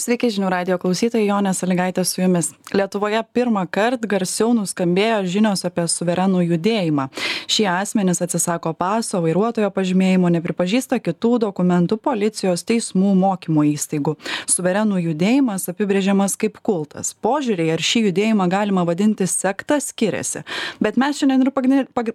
sveiki žinių radijo klausytojai jonė salygaitė su jumis. Lietuvoje pirmąkart garsiau nuskambėjo žinios apie suverenų judėjimą. Šie asmenys atsisako paso vairuotojo pažymėjimo nepripažįsta kitų dokumentų policijos teismų mokymo įstaigų. Suverenų judėjimas apibrėžiamas kaip kultas. Požiūriai ar šį judėjimą galima vadinti sekta skiriasi. Bet mes šiandien ir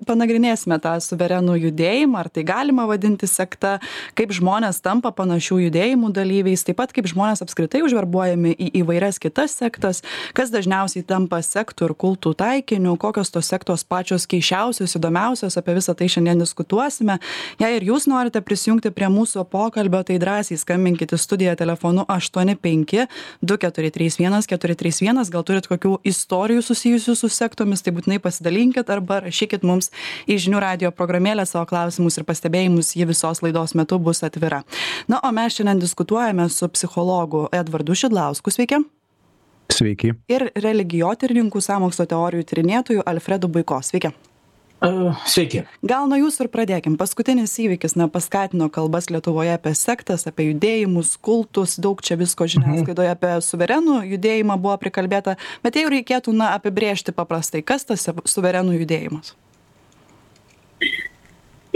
panagrinėsime tą suverenų judėjimą ar tai galima vadinti sekta kaip žmonės tampa panašių judėjimų dalyviais taip pat kaip žmonės apskritai apskritai užverbuojami į įvairias kitas sektas kas dažniausiai tampa sektų ir kultų taikiniu kokios tos sektos pačios keisčiausios įdomiausios apie visa tai šiandien diskutuosime. Jei ir jūs norite prisijungti prie mūsų pokalbio tai drąsiai skambinkit į studiją telefonu aštuoni penki du keturi trys vienas keturi trys vienas. Gal turit kokių istorijų susijusių su sektomis tai būtinai pasidalinkit arba rašykit mums į žinių radijo programėlę savo klausimus ir pastebėjimus. Ji visos laidos metu bus atvira. Na o mes šiandien diskutuojame su psichologu edvardu šidlausku. Sveiki. Sveiki. ir religijotyrininkų sąmokslo teorijų tyrinėtoju alfredu buiko. Sveiki. Uh, sveiki. gal nuo jūsų ir pradėkim. Paskutinis įvykis na paskatino kalbas lietuvoje apie sektas apie judėjimus kultus daug čia visko žiniasklaidoje apie suverenų judėjimą buvo prikalbėta bet jeigu reikėtų na apibrėžti paprastai kas tas suverenų judėjimas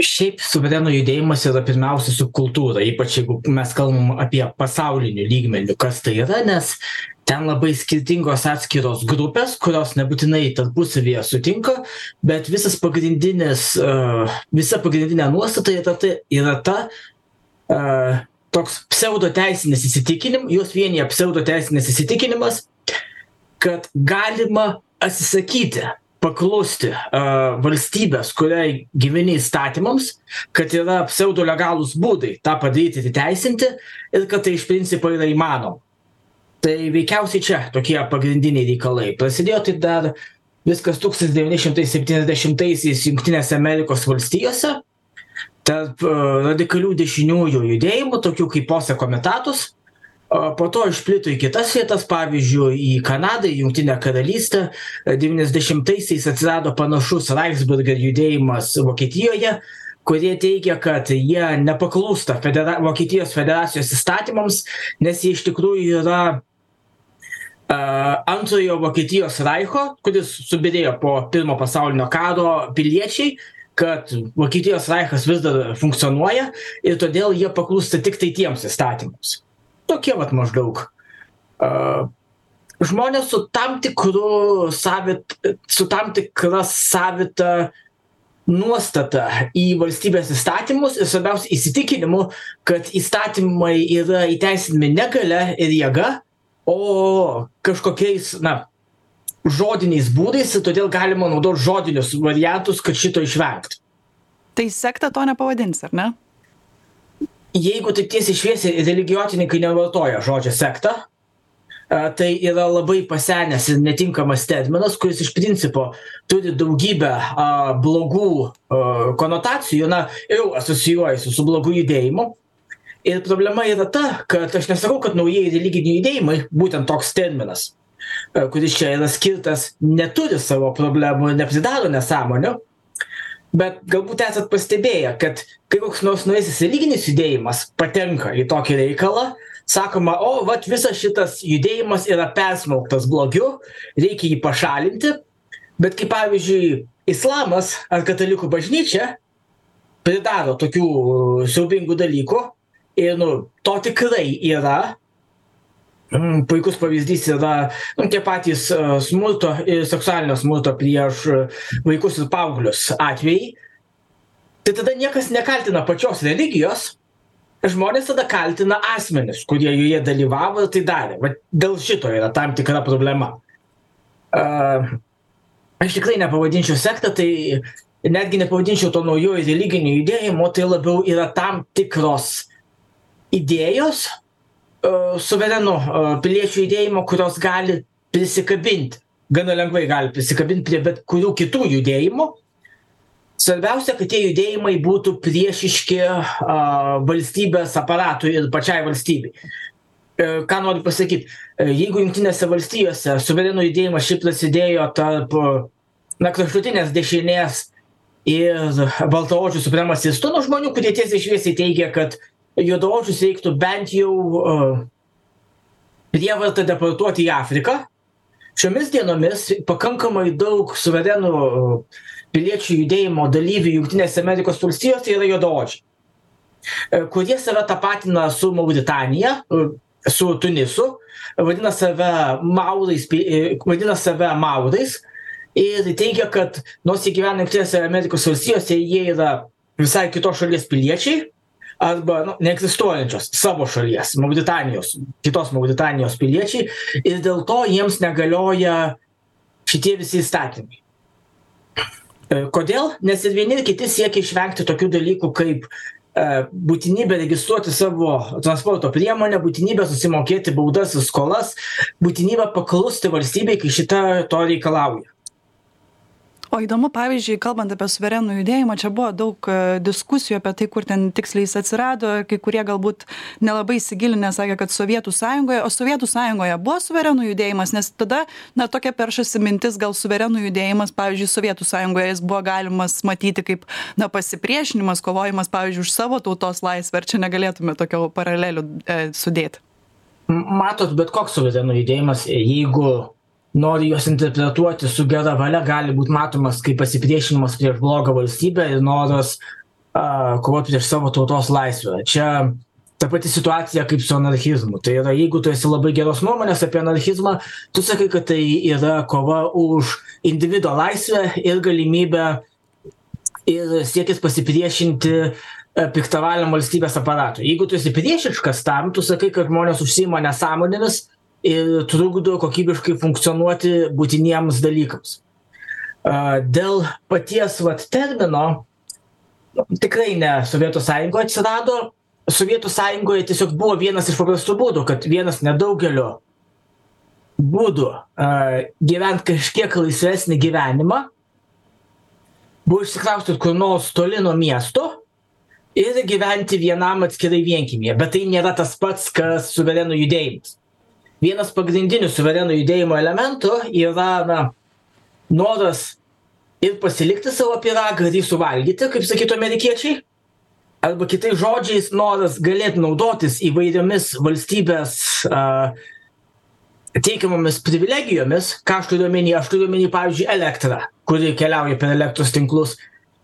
Šiaip suverenų judėjimas yra pirmiausia su kultūra, ypač jeigu mes kalbam apie pasaulinių lygmenių, kas tai yra, nes ten labai skirtingos atskiros grupės, kurios nebūtinai tarpusavėje sutinka, bet visas pagrindinis, uh, visa pagrindinė nuostata yra, tai, yra ta, uh, toks pseudoteisinis įsitikinimas, juos vienyje pseudoteisinis įsitikinimas, kad galima atsisakyti paklusti uh, valstybės, kuriai gyveni įstatymams, kad yra pseudolegalūs būdai tą padaryti ir įteisinti ir kad tai iš principo yra įmanoma. Tai veikiausiai čia tokie pagrindiniai reikalai. Prasidėjo tai dar viskas 1970-aisiais Junktinėse Amerikos valstijose tarp radikalių dešiniųjų judėjimų, tokių kaip posė komitatus, po to išplito į kitas vietas pavyzdžiui į kanadą į jungtinę karalystę. Devyniasdešimtaisiais atsirado panašus reichsburger judėjimas vokietijoje kurie teigia kad jie nepaklūsta federa vokietijos federacijos įstatymams nes jie iš tikrųjų yra antrojo vokietijos reicho kuris subyrėjo po pirmo pasaulinio karo piliečiai kad vokietijos reichas vis dar funkcionuoja ir todėl jie paklūsta tiktai tiems įstatymams tokie vat maždaug. Uh, žmonės su tam tikru savit, su tam tikra savita nuostata į valstybės įstatymus ir svarbiausia įsitikinimu, kad įstatymai yra įteisinami ne gale ir jėga, o kažkokiais, na, žodiniais būdais ir todėl galima naudoti žodinius variantus, kad šito išvengti. Tai sekta to nepavadins, ar ne? Jeigu taip tiesiai šviesiai religijotininkai nevartoja žodžio sekta, tai yra labai pasenęs ir netinkamas terminas, kuris iš principo turi daugybę a, blogų a, konotacijų, na, jau asocijuojasi su blogu judėjimu. Ir problema yra ta, kad aš nesakau, kad naujieji religiniai judėjimai, būtent toks terminas, a, kuris čia yra skirtas, neturi savo problemų ir nepridaro nesąmonių, bet galbūt esat pastebėję kad kai koks nors naujasis religinis judėjimas patenka į tokį reikalą sakoma o vat visas šitas judėjimas yra persmelktas blogiu reikia jį pašalinti. Bet kai pavyzdžiui islamas ar katalikų bažnyčia pridaro tokių siaubingų dalykų ir nu to tikrai yra puikus pavyzdys yra nu, tie patys e, smurto seksualinio smurto prieš e, vaikus ir paauglius atvejai. Tai tada niekas nekaltina pačios religijos, žmonės tada kaltina asmenis, kurie joje dalyvavo ir tai darė. Va, dėl šito yra tam tikra problema. Uh, aš tikrai nepavadinčiau sektą, tai netgi nepavadinčiau to naujojo religinio judėjimo, tai labiau yra tam tikros idėjos, suvereno piliečių judėjimo, kurios gali prisikabinti, gana lengvai gali prisikabinti prie bet kurių kitų judėjimų. Svarbiausia, kad tie judėjimai būtų priešiški a, valstybės aparatui ir pačiai valstybei. E, ką noriu pasakyti, e, jeigu jungtinėse valstijose suverenų judėjimas šiaip prasidėjo tarp na, kraštutinės dešinės ir baltaodžių supremacistų, nu, žmonių, kurie tiesiai šviesiai teigia, kad juodaodžius reiktų bent jau uh, prievarta deportuoti į Afriką. Šiomis dienomis pakankamai daug suverenų piliečių judėjimo dalyvių Junktinėse Amerikos valstijose yra juodaodžiai, kurie save tapatina su Mauritanija, su Tunisu, vadina save Maurais, vadina save Maurais ir teigia, kad nors jie gyvena Junktinėse Amerikos valstijose, jie yra visai kitos šalies piliečiai arba nu, neegzistuojančios savo šalies, Mauritanijos, kitos Mauritanijos piliečiai ir dėl to jiems negalioja šitie visi įstatymai. E, kodėl? Nes ir vieni ir kiti siekia išvengti tokių dalykų kaip e, būtinybė registruoti savo transporto priemonę, būtinybė susimokėti baudas ir skolas, būtinybė paklusti valstybei, kai šita to reikalauja o įdomu pavyzdžiui kalbant apie suverenų judėjimą čia buvo daug e, diskusijų apie tai kur ten tiksliai jis atsirado. Kai kurie galbūt nelabai įsigilinę sakė kad sovietų sąjungoje o sovietų sąjungoje buvo suverenų judėjimas nes tada na tokia peršasi mintis gal suverenų judėjimas pavyzdžiui sovietų sąjungoje jis buvo galimas matyti kaip na pasipriešinimas kovojimas pavyzdžiui už savo tautos laisvę. Ar čia negalėtume tokių paralelių e, sudėti? Matot bet koks suverenų judėjimas jeigu nori juos interpretuoti su gera valia gali būt matomas kaip pasipriešinimas prieš blogą valstybę ir noras a, kovot prieš savo tautos laisvę. Čia ta pati situacija kaip su anarchizmu. Tai yra, jeigu tu esi labai geros nuomonės apie anarchizmą, tu sakai, kad tai yra kova už individuo laisvę ir galimybę ir siekis pasipriešinti piktavaliam valstybės aparatui. Jeigu tu esi priešiškas tam, tu sakai, kad žmonės užsima nesąmonėmis ir trukdo kokybiškai funkcionuoti būtiniems dalykams. Dėl paties vat termino, tikrai ne Sovietų sąjungoje atsirado, Sovietų sąjungoje tiesiog buvo vienas iš paprastų būdų, kad vienas nedaugelio būdų gyventi kažkiek laisvesnį gyvenimą buvo išsikraustyti kur nors toli nuo miesto ir gyventi vienam atskirai vienkimėje. Bet tai nėra tas pats, kas suverenų judėjimas vienas pagrindinių suvereno judėjimo elementų yra na noras ir pasilikti savo pyragą ir jį suvalgyti, kaip sakytų amerikiečiai, arba kitais žodžiais noras galėti naudotis įvairiomis valstybės a, teikiamomis privilegijomis, ką aš turiu omeny, aš turiu omeny, pavyzdžiui, elektrą, kuri keliauja per elektros tinklus,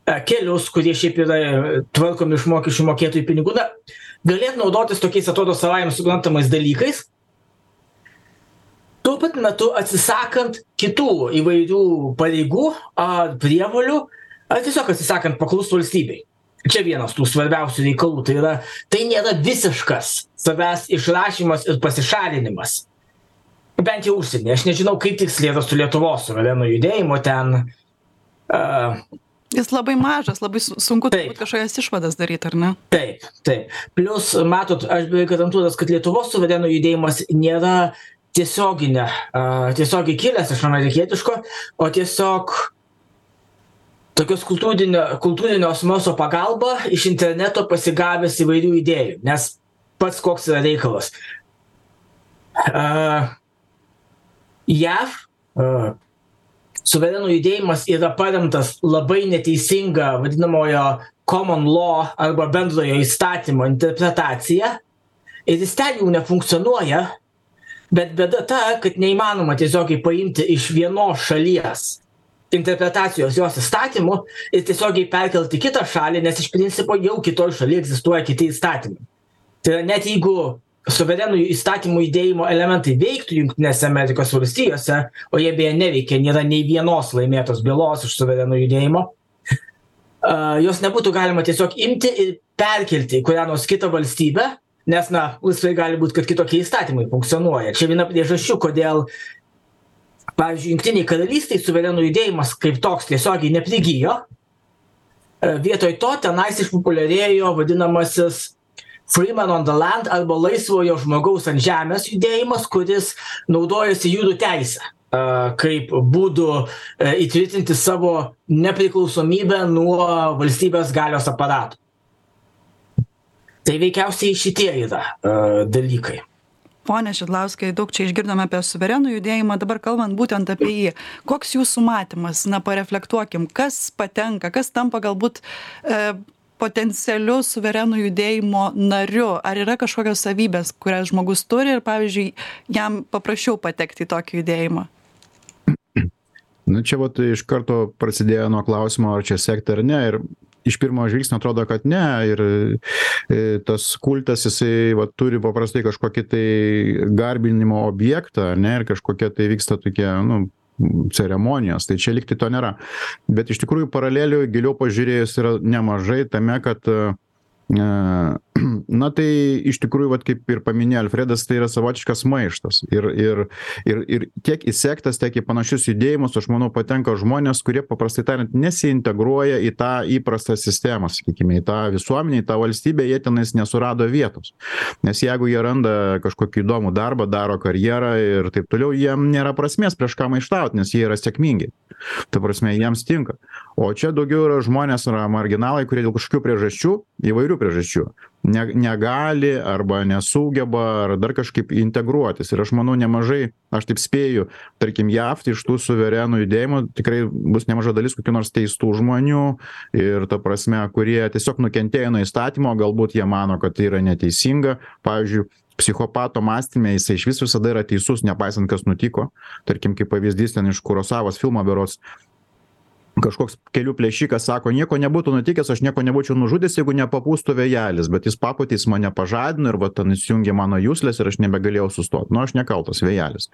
a, kelius, kurie šiaip yra tvarkomi iš mokesčių mokėtojų pinigų, na, galėtų naudotis tokiais atrodo savaime suprantamais dalykais, tuo pat metu atsisakant kitų įvairių pareigų ar prievolių ar tiesiog atsisakant paklust valstybei čia vienas tų svarbiausių reikalų tai yra tai nėra visiškas savęs išrašymas ir pasišalinimas bent jau užsienyje aš nežinau kaip tiksliai yra su lietuvos suvereno judėjimu ten a Jis labai mažas, labai sunku turbūt kažkokias išvadas daryti, ar ne? Taip, taip. Plus, matot, aš beveik garantuotas, kad Lietuvos suverenų judėjimas nėra tiesioginė, tiesiogiai kilęs iš amerikietiško, o tiesiog tokios kultūrinio, kultūrinio osmoso pagalba iš interneto pasigavęs įvairių idėjų, nes pats koks yra reikalas. Uh, JAV uh, suverenų judėjimas yra paremtas labai neteisinga vadinamojo common law arba bendrojo įstatymo interpretacija ir jis ten jau nefunkcionuoja, bet bėda ta kad neįmanoma tiesiogiai paimti iš vienos šalies interpretacijos jos įstatymų ir tiesiogiai perkelt į kitą šalį nes iš principo jau kitoj šaly egzistuoja kiti įstatymai. Tai yra net jeigu suverenų įstatymų judėjimo elementai veiktų jungtinėse amerikos valstijose o jie beje neveikia nėra nei vienos laimėtos bylos iš suverenų judėjimo a jos nebūtų galima tiesiog imti ir perkelti į kurią nors kitą valstybę nes na laisvai gali būt kad kitokie įstatymai funkcionuoja. Čia viena priežasčių kodėl pavyzdžiui jungtinėj karalystėj suverenų judėjimas kaip toks tiesiogiai neprigijo. E, vietoj to tenais išpopuliarėjo vadinamasis freeman on the land arba laisvojo žmogaus ant žemės judėjimas kuris naudojasi jūrų teise e, kaip būdu e, įtvirtinti savo nepriklausomybę nuo valstybės galios aparato tai veikiausiai šitie yra uh, dalykai. Pone šidlauskai daug čia išgirdome apie suverenų judėjimą dabar kalbant būtent apie jį. Koks jūsų matymas? Na pareflektuokim kas patenka kas tampa galbūt e, potencialiu suverenų judėjimo nariu? Ar yra kažkokios savybės kurias žmogus turi ir pavyzdžiui jam paprasčiau patekti į tokį judėjimą? Nu čia vat iš karto prasidėjo nuo klausimo ar čia sekti ar ne ir iš pirmo žvilgsnio atrodo kad ne ir e, tas kultas jisai vat turi paprastai kažkokį tai garbinimo objektą ane ir kažkokie tai vyksta tokie nu ceremonijos tai čia lygtai to nėra. Bet iš tikrųjų paralelių giliau pažiūrėjus yra nemažai tame kad na tai iš tikrųjų vat kaip ir paminėjo alfredas tai yra savotiškas maištas. Ir ir ir ir tiek į sektas tiek į panašius judėjimus aš manau patenka žmonės kurie paprastai tariant nesiintegruoja į tą įprastą sistemą sakykime į tą visuomenę į tą valstybę jie tenais nesurado vietos. Nes jeigu jie randa kažkokį įdomų darbą daro karjerą ir taip toliau jiem nėra prasmės prieš ką maištaut nes jie yra sėkmingi. Ta prasme jiems tinka o čia daugiau yra žmonės yra marginalai kurie dėl kažkokių priežasčių įvairių priežasčių ne negali arba nesugeba ar dar kažkaip integruotis. Ir aš manau nemažai aš taip spėju tarkim jav iš tų suverenų judėjimų tikrai bus nemaža dalis kokių nors teistų žmonių. Ir ta prasme kurie tiesiog nukentėjo nuo įstatymo galbūt jie mano kad tai yra neteisinga. Pavyzdžiui psichopato mąstyme jisai išvis visada yra teisus nepaisant kas nutiko. Tarkim kaip pavyzdys ten iš kurosavos filmo berods kažkoks kelių plėšikas sako nieko nebūtų nutikęs aš nieko nebūčiau nužudęs jeigu nepapūstų vėjelis bet jis papūtė jis mane pažadino ir va ten įsijungė mano juslės ir aš nebegalėjau sustot. Nu aš nekaltas vėjelis.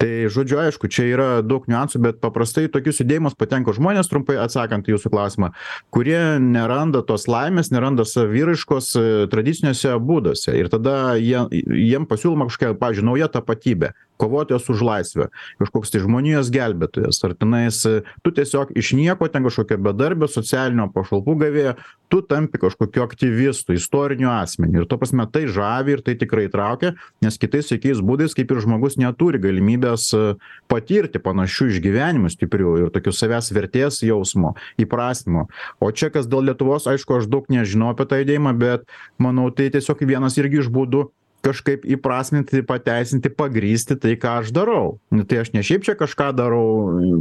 Tai žodžiu aišku čia yra daug niuansų bet paprastai į tokius judėjimus patenka žmonės trumpai atsakant į jūsų klausimą kurie neranda tos laimės neranda saviraiškos e, tradiciniuose būduose. Ir tada jie jiem pasiūloma kažkokia pavyzdžiui nauja tapatybė kovotojas už laisvę kažkoks tai žmonijos gelbėtojas ar tenais tu tiesiog iš nieko ten kažkokio bedarbio socialinio pašalpų gavėjo tu tampi kažkokiu aktyvistu istoriniu asmeniu. Ir ta prasme tai žavi ir tai tikrai traukia nes kitais jokiais būdais kaip ir žmogus neturi galimybės patirti panašių išgyvenimų stiprių ir tokių savęs vertės jausmo įprasminimo o čia kas dėl lietuvos aišku aš daug nežinau apie tą judėjimą bet manau tai tiesiog vienas irgi iš būdų kažkaip įprasminti pateisinti pagrįsti tai ką aš darau. Nu tai aš ne šiaip čia kažką darau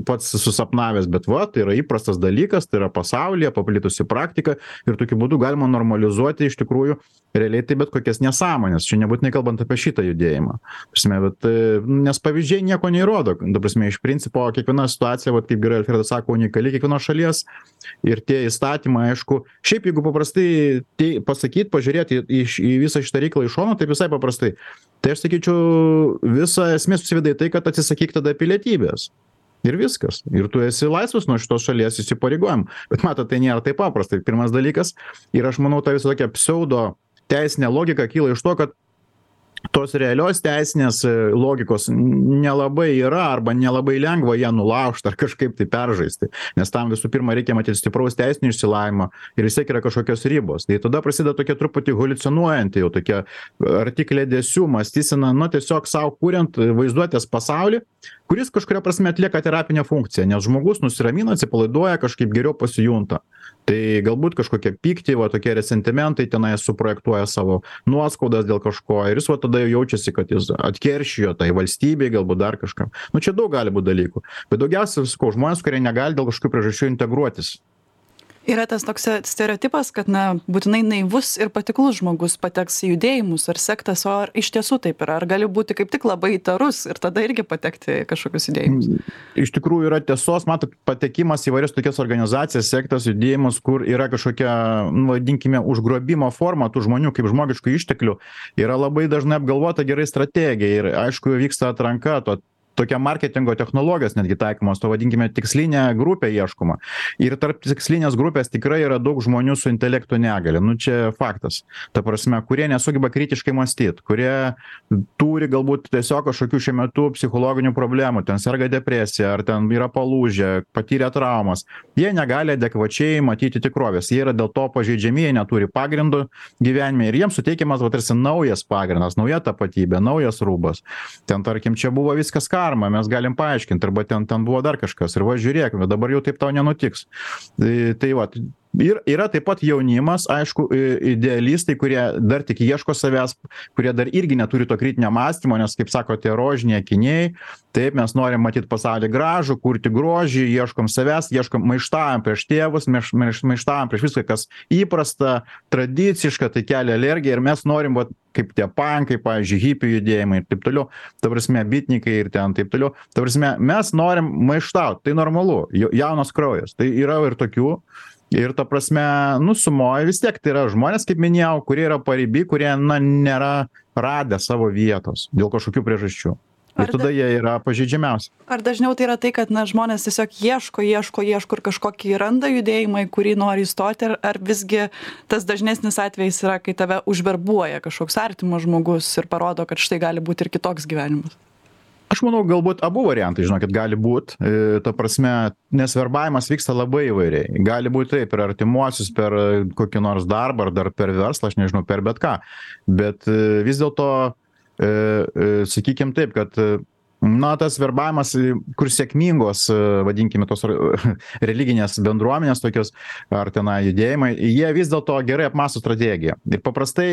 pats susapnavęs bet va tai yra įprastas dalykas tai yra pasaulyje paplitusi praktika ir tokiu būdu galima normalizuoti iš tikrųjų realiai tai bet kokias nesąmones čia nebūtinai kalbant apie šitą judėjimą. Prasme bet nes pavyzdžiai nieko neįrodo. Ta prasme iš principo kiekviena situacija vat kaip gerai alfredas sako unikali kiekvienos šalies ir tie įstatymai aišku šiaip jeigu paprastai tai pasakyt pažiūrėt į iš į visą šitą reikalą iš šono tai visai paprastai. Tai aš sakyčiau visa esmė susiveda į tai kad atsisakyk tada pilietybės. Ir viskas. Ir tu esi laisvas nuo šitos šalies įsipareigojimų bet matot tai nėra taip paprasta. Pirmas dalykas ir aš manau ta visa tokia pseudo teisinė logika kyla iš to kad tos realios teisinės e, logikos nelabai yra arba nelabai lengva ją nulaužt ar kažkaip tai peržaisti nes tam visų pirma reikia matyt stipraus teisinio išsilavinimo ir vis tiek yra kažkokios ribos. Tai tada prasideda tokia truputį haliucionuojanti jau tokia arti kliedesių mąstysena nu tiesiog sau kuriant vaizduotės pasaulį kuris kažkuria prasme atlieka terapinę funkciją nes žmogus nusiramina atsipalaiduoja kažkaip geriau pasijunta. Tai galbūt kažkokie pyktį va tokie resentimentai tenai suprojektuoja savo nuoskaudas dėl kažko ir jis va tada jau jaučiasi kad jis atkeršijo tai valstybei galbūt dar kažkam. Nu čia daug gali būt dalykų. Bet daugiausia sakau žmonės kurie negali dėl kažkokių priežasčių integruotis yra tas toks stereotipas kad na būtinai naivus ir patiklus žmogus pateks į judėjimus ar sektas o ar iš tiesų taip yra ar gali būti kaip tik labai įtarus ir tada irgi patekti į kažkokius judėjimus. Iš tikrųjų yra tiesos matot patekimas į įvairias tokias organizacijas sektas judėjimus kur yra kažkokia nu vadinkime užgrobimo forma tų žmonių kaip žmogiškų išteklių yra labai dažnai apgalvota gerai strategija ir aišku vyksta atranka to tokia marketingo technologijos netgi taikomos to vadinkime tikslinė grupė ieškoma. Ir tarp tikslinės grupės tikrai yra daug žmonių su intelekto negalia nu čia faktas. Ta prasme kurie nesugeba kritiškai mąstyt kurie turi galbūt tiesiog kažkokių šiuo metu psichologinių problemų ten serga depresija ar ten yra palūžę patyrę traumas. Jie negali adekvačiai matyti tikrovės. Jie yra dėl to pažeidžiami jie neturi pagrindo gyvenime ir jiems suteikiamas va tarsi naujas pagrindas nauja tapatybė naujas rūbas. Ten tarkim čia buvo viskas ką karma mes galim paaiškint arba ten ten buvo dar kažkas ir va žiūrėk va dabar jau taip tau nenutiks. Tai tai vat ir yra taip pat jaunimas aišku idealistai kurie dar tik ieško savęs kurie dar irgi neturi to kritinio mąstymo nes kaip sako tie rožiniai akiniai taip mes norim matyt pasaulį gražų kurti grožį ieškom savęs ieškom maištaujam prieš tėvus meš maiš maištaujam prieš viską kas įprasta tradiciška tai kelia alergiją ir mes norim vat kaip tie pankai pavyzdžiui hipių judėjimai ir taip toliau ta prasme bitnikai ir ten taip toliau ta prasme mes norim maištaut tai normalu jaunas kraujas tai yra ir tokių ir ta prasme nu sumoj vis tiek tai yra žmonės kaip minėjau kurie yra pariby kurie na nėra radę savo vietos dėl kažkokių priežasčių. Ir tada jie yra pažeidžiamiausi. Ar dažniau tai yra tai kad na žmonės tiesiog ieško ieško ieško ir kažkokį randa judėjimą į kurį nori įstoti ar ar visgi tas dažnesnis atvejis yra kai tave užverbuoja kažkoks artimas žmogus ir parodo kad štai gali būt ir kitoks gyvenimas aš manau galbūt abu variantai žinokit gali būt. E, ta prasme nes verbavimas vyksta labai įvairiai. Gali būt taip per artimuosius per kokį nors darbą ar dar per verslą aš nežinau per bet ką. Bet e, vis dėlto e, sakykim taip kad na tas verbavimas kur sėkmingos vadinkime tos religinės bendruomenės tokios ar tenai judėjimai jie vis dėlto gerai apmąsto strategiją. Ir paprastai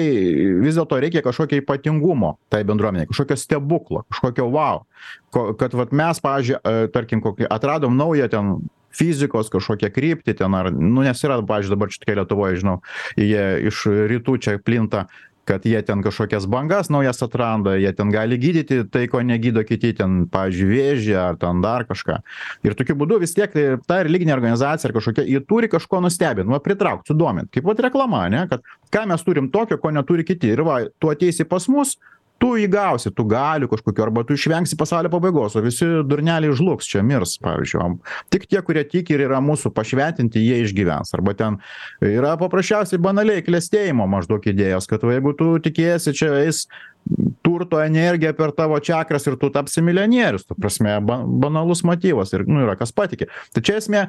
vis dėlto reikia kažkokio ypatingumo tai bendruomenei kažkokio stebuklo kažkokio vau. Ko kad vat mes pavyzdžiui tarkim kokį atradom naują ten fizikos kažkokią kryptį ten ar nu nes yra pavyzdžiui dabar čia tokia lietuvoj žinau jie iš rytų čia plinta kad jie ten kažkokias bangas naujas atranda jie ten gali gydyti tai ko negydo kiti ten pavyzdžiui vėžį ar ten dar kažką. Ir tokiu būdu vis tiek ta religinė organizacija ar kažkokia ji turi kažkuo nustebint va pritraukt sudomint. Kaip vat reklama ane kad ką mes turim tokio ko neturi kiti. Ir va tu ateisi pas mus tu įgausi tų galių kažkokių arba tu išvengsi pasaulio pabaigos o visi durneliai žlugs čia mirs pavyzdžiui o tik tie kurie tiki ir yra mūsų pašventinti jie išgyvens. Arba ten yra paprasčiausiai banaliai klestėjimo maždaug idėjos kad va jeigu tu tikėsi čia eis turto energija per tavo čakras ir tu tapsi milijonierius. Ta prasme ba banalus motyvas ir nu yra kas patiki tai čia esmė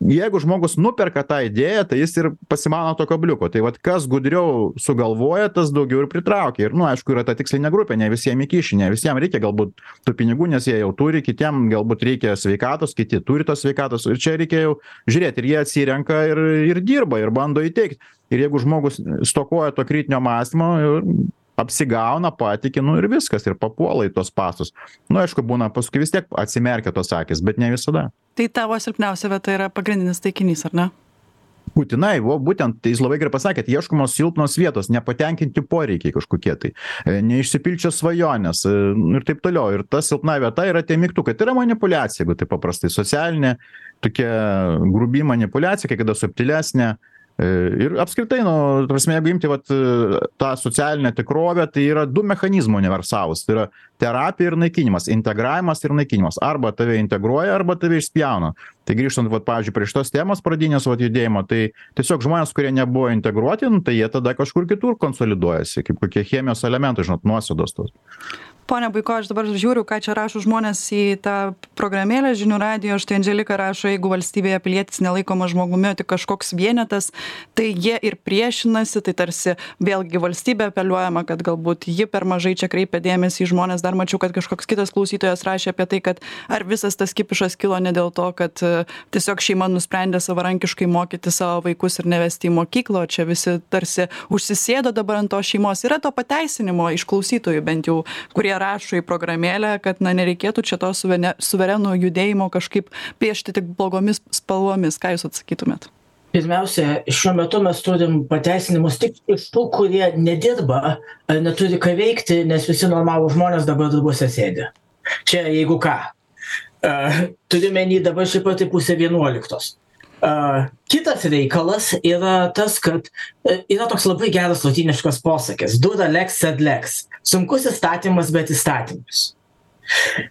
jeigu žmogus nuperka tą idėją tai jis ir pasimano to kabliuko. Tai vat kas gudriau sugalvoja tas daugiau ir pritraukia. Ir nu aišku yra ta tikslinė grupė ne visiem įkiši ne visiem reikia galbūt tų pinigų nes jie jau turi kitiem galbūt reikia sveikatos kiti turi tos sveikatos. Ir čia reikia jau žiūrėt ir jie atsirenka ir ir dirba ir bando įteikt ir jeigu žmogus stokoja to kritinio mąstymo apsigauna patiki nu ir viskas ir papuola į tuos spąstus nu aišku būna paskui vis tiek atsimerkia tos akys bet ne visada. Tai tavo silpniausia vieta yra pagrindinis taikinys ar ne? Būtinai vo būtent tai jūs labai gerai pasakėt ieškomos silpnos vietos nepatenkinti poreikiai kažkokie tai e, neišsipildžiusios svajonės e, ir taip toliau. Ir ta silpna vieta yra tie mygtukai. Tai yra manipuliacija jeigu taip paprastai socialinė tokia grubi manipuliacija kai kada subtilesnė E, ir apskritai, nu, prasme, jeigu imti vat, e, tą socialinę tikrovę, tai yra du mechanizmai universalūs. Tai yra terapija ir naikinimas, integravimas ir naikinimas. Arba tave integruoja, arba tave išspjauna. Tai grįžtant, vat, pavyzdžiui, prie šitos temos pradinės vat, judėjimo, tai tiesiog žmonės, kurie nebuvo integruoti, nu, tai jie tada kažkur kitur konsoliduojasi, kaip kokie chemijos elementai, žinot, nuosėdos tos pone buiko aš dabar žiūriu ką čia rašo žmonės į tą programėlę žinių radijo. Štai andželika rašo jeigu valstybėje pilietis nelaikomas žmogumi o tik kažkoks vienetas tai jie ir priešinasi tai tarsi vėlgi valstybė apeliuojama kad galbūt ji per mažai čia kreipia dėmesį į žmones dar mačiau kad kažkoks kitas klausytojas rašė apie tai kad ar visas tas kipišas kilo ne dėl to kad e, tiesiog šeima nusprendė savarankiškai mokyti savo vaikus ir nevesti į mokyklą o čia visi tarsi užsisėdo dabar ant tos šeimos. Yra to pateisinimo iš klausytojų bent jau kurie jie rašo į programėlę kad na nereikėtų čia to suvene suvereno judėjimo kažkaip piešti tik blogomis spalvomis. Ką jūs atsakytumėt? Pirmiausia šiuo metu mes turim pateisinimus tik iš tų kurie nedirba ar neturi ką veikti nes visi normalūs žmonės dabar darbuose sėdi. Čia jeigu ką turiu omeny dabar šiaip pat pusė vienuoliktos kitas reikalas yra tas kad e, yra toks labai geras lotyniškas posakis dura lex sed lex sunkus įstatymas bet įstatymas.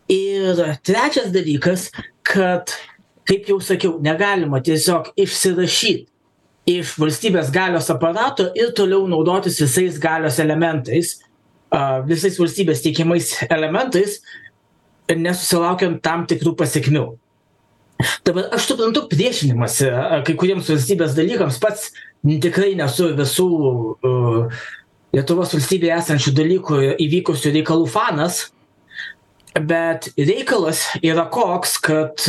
Ir trečias dalykas kad kaip jau sakiau negalima tiesiog išsirašyt iš valstybės galios aparato ir toliau naudotis visais galios elementais visais valstybės teikiamais elementais nesusilaukiant tam tikrų pasekmių dabar aš suprantu priešinimąsi kai kuriems valstybės dalykams pats tikrai nesu visų lietuvos valstybėje esančių dalykų įvykusių reikalų fanas bet reikalas yra koks kad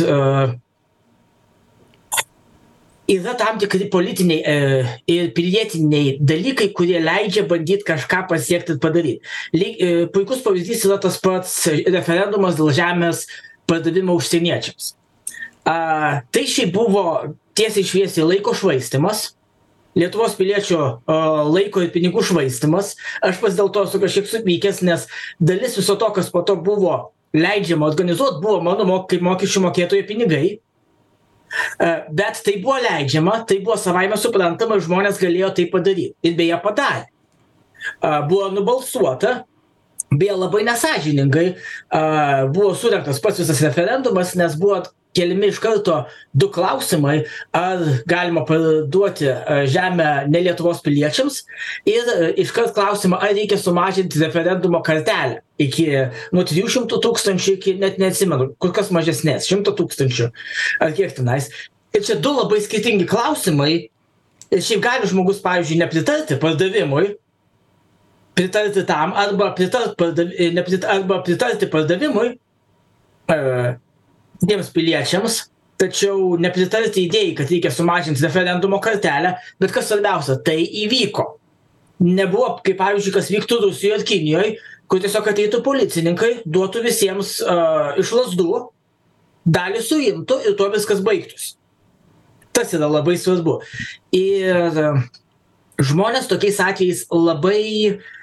yra tam tikri politiniai e, ir pilietiniai dalykai, kurie leidžia bandyti kažką pasiekti ir padaryti. Lyg, e, puikus pavyzdys yra tas pats referendumas dėl žemės pardavimo užsieniečiams. A, tai šiaip buvo tiesiai šviesiai laiko švaistimas, Lietuvos piliečio laiko ir pinigų švaistimas. Aš pas dėl to esu kažkiek supykęs, nes dalis viso to, kas po to buvo leidžiama organizuoti, buvo mano mok kaip mokesčių mokėtojų pinigai E, bet tai buvo leidžiama, tai buvo savaime suprantama, žmonės galėjo tai padaryti. Ir beje padarė. E, buvo nubalsuota, beje labai nesažiningai, e, buvo surinktas pats visas referendumas, nes buvo keliami iš karto du klausimai, ar galima parduoti žemę ne Lietuvos piliečiams ir iškart klausimą, ar reikia sumažinti referendumo kartelę iki nuo 300 tūkstančių iki net neatsimenu, kur kas mažesnės, 100 tūkstančių ar kiek tenais. Ir čia du labai skirtingi klausimai. Ir šiaip gali žmogus, pavyzdžiui, nepritarti pardavimui, pritarti tam, arba, pritart pardav... neprit... arba pritarti pardavimui, e, tiems piliečiams, tačiau nepritarti idėjai, kad reikia sumažinti referendumo kartelę, bet kas svarbiausia, tai įvyko. Nebuvo, kaip pavyzdžiui, kas vyktų Rusijoje ir Kinijoje, kur tiesiog ateitų policininkai, duotų visiems uh, iš lasdų, dalį suimtų ir tuo viskas baigtųsi. Tas yra labai svarbu. Ir žmonės tokiais atvejais labai uh,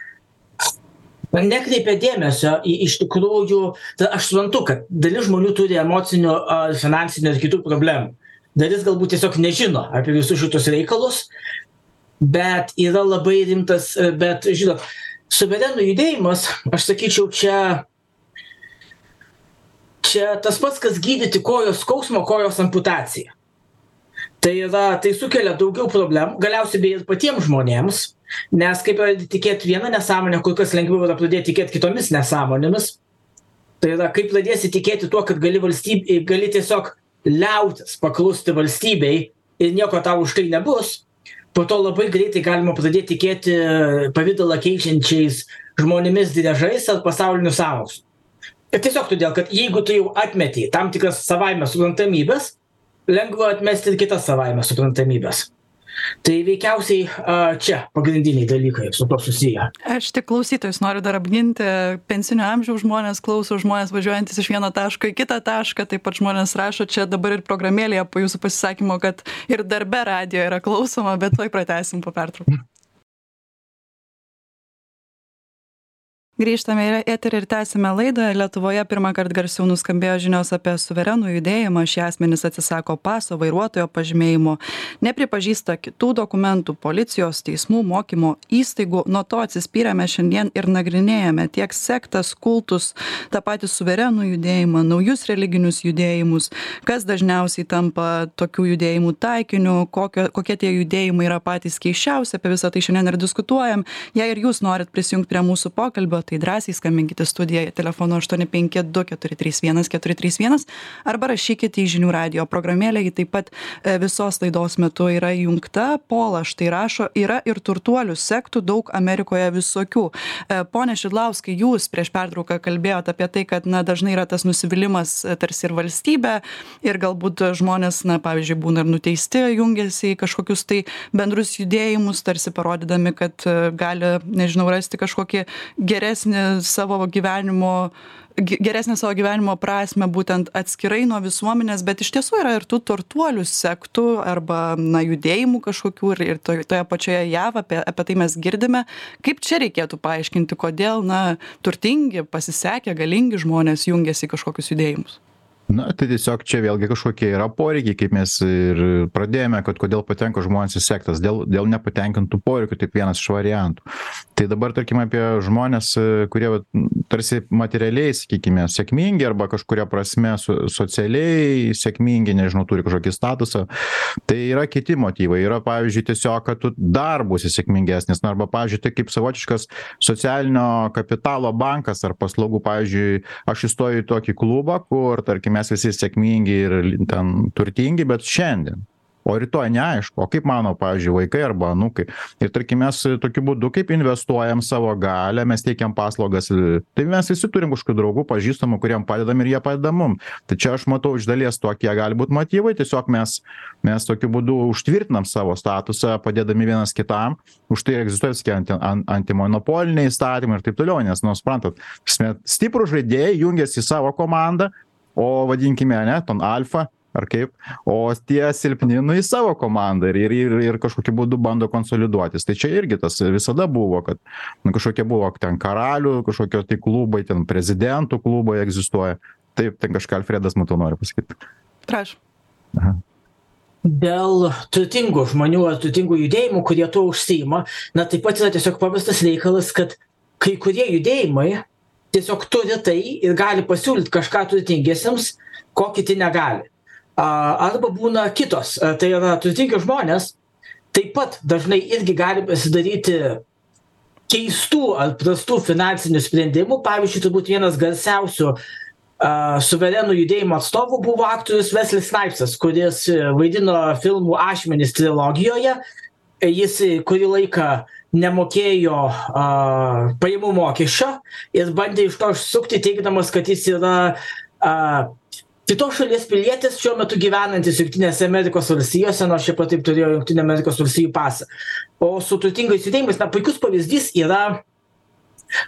nekreipia dėmesio į iš tikrųjų tai aš suprantu kad dalis žmonių turi emocinių ar finansinių ar kitų problemų. Dalis galbūt tiesiog nežino apie visus šitus reikalus bet yra labai rimtas bet žinot suverenų judėjimas aš sakyčiau čia čia tas pats kas gydyti kojos skausmą kojos amputaciją. Tai yra tai sukelia daugiau problemų galiausiai beje ir patiems žmonėms nes kai pradedi tikėt viena nesąmone kur kas lengviau yra pradėt tikėt kitomis nesąmonėmis. Tai yra kai pradėsi tikėti tuo kad gali valstyb gali tiesiog liautis paklusti valstybei ir nieko tau už tai nebus po to labai greitai galima pradėt tikėti pavidalą keičiančiais žmonėmis driežais ar pasauliniu sąmokslu. Ir tiesiog todėl kad jeigu tu jau atmeti tam tikras savaime suprantamybes lengva atmesti ir kitas savaime suprantamybes tai veikiausiai čia pagrindiniai dalykai su tuo susiję. Aš tik klausytojus noriu dar apginti. Pensinio amžiaus žmonės klauso žmonės važiuojantys iš vieno taško į kitą tašką taip pat žmonės rašo čia dabar ir programėlėje po jūsų pasisakymo kad ir darbe radijo yra klausoma bet tuoj pratęsim po pertraukos grįžtame į eterį ir tęsiame laidą. Lietuvoje pirmąkart garsiau nuskambėjo žinios apie suverenų judėjimą. Šie asmenys atsisako paso vairuotojo pažymėjimo. Nepripažįsta kitų dokumentų policijos teismų mokymo įstaigų. Nuo to atsispyrėme šiandien ir nagrinėjame tiek sektas kultus tą patį suverenų judėjimą naujus religinius judėjimus kas dažniausiai tampa tokių judėjimų taikiniu kokio kokie tie judėjimai yra patys keisčiausi. Apie visa tai šiandien ir diskutuojam. Jei ir jūs norit prisijungt prie mūsų pokalbio tai drąsiai skambinkit į studiją telefonu aštuoni penki du keturi trys vienas keturi trys vienas arba rašykit į žinių radijo programėlę. Ji taip pat e, visos laidos metu yra įjungta. Pola štai rašo yra ir turtuolių sektų daug amerikoje visokių. E, pone šidlauskai jūs prieš pertrauką kalbėjot apie tai kad na dažnai yra tas nusivylimas e, tarsi ir valstybe ir galbūt žmonės na pavyzdžiui būna ir nuteisti jungiasi į kažkokius tai bendrus judėjimus tarsi parodydami kad gali nežinau rasti kažkokį geresnį geresnį savo gyvenimo geresnę savo gyvenimo prasmę būtent atskirai nuo visuomenės bet iš tiesų yra ir tų turtuolių sektų arba na judėjimų kažkokių ir ir toj toje pačioje jav apie apie tai mes girdime. Kaip čia reikėtų paaiškinti kodėl na turtingi pasisekę galingi žmonės jungiasi į kažkokius judėjimus? Na tai tiesiog čia vėlgi kažkokie yra poreikiai kaip mes ir pradėjome kad kodėl patenka žmonės į sektas. Dėl dėl nepatenkintų poreikių taip vienas iš variantų tai dabar tarkim apie žmones kurie vat tarsi materialiai sakykime sėkmingi arba kažkuria prasme so socialiai sėkmingi nežinau turi kažkokį statusą tai yra kiti motyvai. Yra pavyzdžiui tiesiog kad tu dar būsi sėkmingesnis. Na arba pavyzdžiui tai kaip savotiškas socialinio kapitalo bankas ar paslaugų. Pavyzdžiui aš įstojau į tokį klubą kur tarkim mes visi sėkmingi ir ten turtingi bet šiandien o rytoj neaišku. O kaip mano pavyzdžiui vaikai arba anūkai? Ir tarkim mes tokiu būdu kaip investuojam savo galią mes teikiam paslaugas tai mes visi turim kažkokių draugų pažįstamų kuriem padedam ir jie padeda mum. Tai čia aš matau iš dalies tokie gali būt motyvai. Tiesiog mes mes tokiu būdu užtvirtinam savo statusą padėdami vienas kitam. Už tai egzistuoja visokie anti an antimonopoliniai įstatymai ir taip toliau nes nu suprantat prasme stiprūs žaidėjai jungiasi į savo komandą o vadinkime ane ten alfa ar kaip? O tie silpni nu į savo komandą ir ir ir kažkokiu būdu bando konsoliduotis. Tai čia irgi tas visada buvo kad nu kažkokie buvo ten karalių kažkokie tai klubai ten prezidentų klubai egzistuoja. Taip ten kažką alfredas matau nori pasakyt. Prašom. Aha. Dėl turtingų žmonių ar turtingų judėjimų kurie tuo užsiima na taip pat yra tiesiog paprastas reikalas kad kai kurie judėjimai tiesiog turi tai ir gali pasiūlyt kažką turtingiesiems ko kiti negali arba būna kitos. Tai yra turtingi žmonės taip pat dažnai irgi gali pasidaryti keistų ar prastų finansinių sprendimų. Pavyzdžiui turbūt vienas garsiausių suverenų judėjimo atstovų buvo aktorius veslis snaipsas kuris vaidino filmų ašmenys trilogijoje. Jis kurį laiką nemokėjo a, pajamų mokesčio ir bandė iš to išsukti teigdamas kad jis yra a, kitos šalies pilietis šiuo metu gyvenantis jungtinėse amerikos valstijose nors šiaip ar taip turėjo jungtinių amerikos valstijų pasą. O su turtingais judėjimais na puikus pavyzdys yra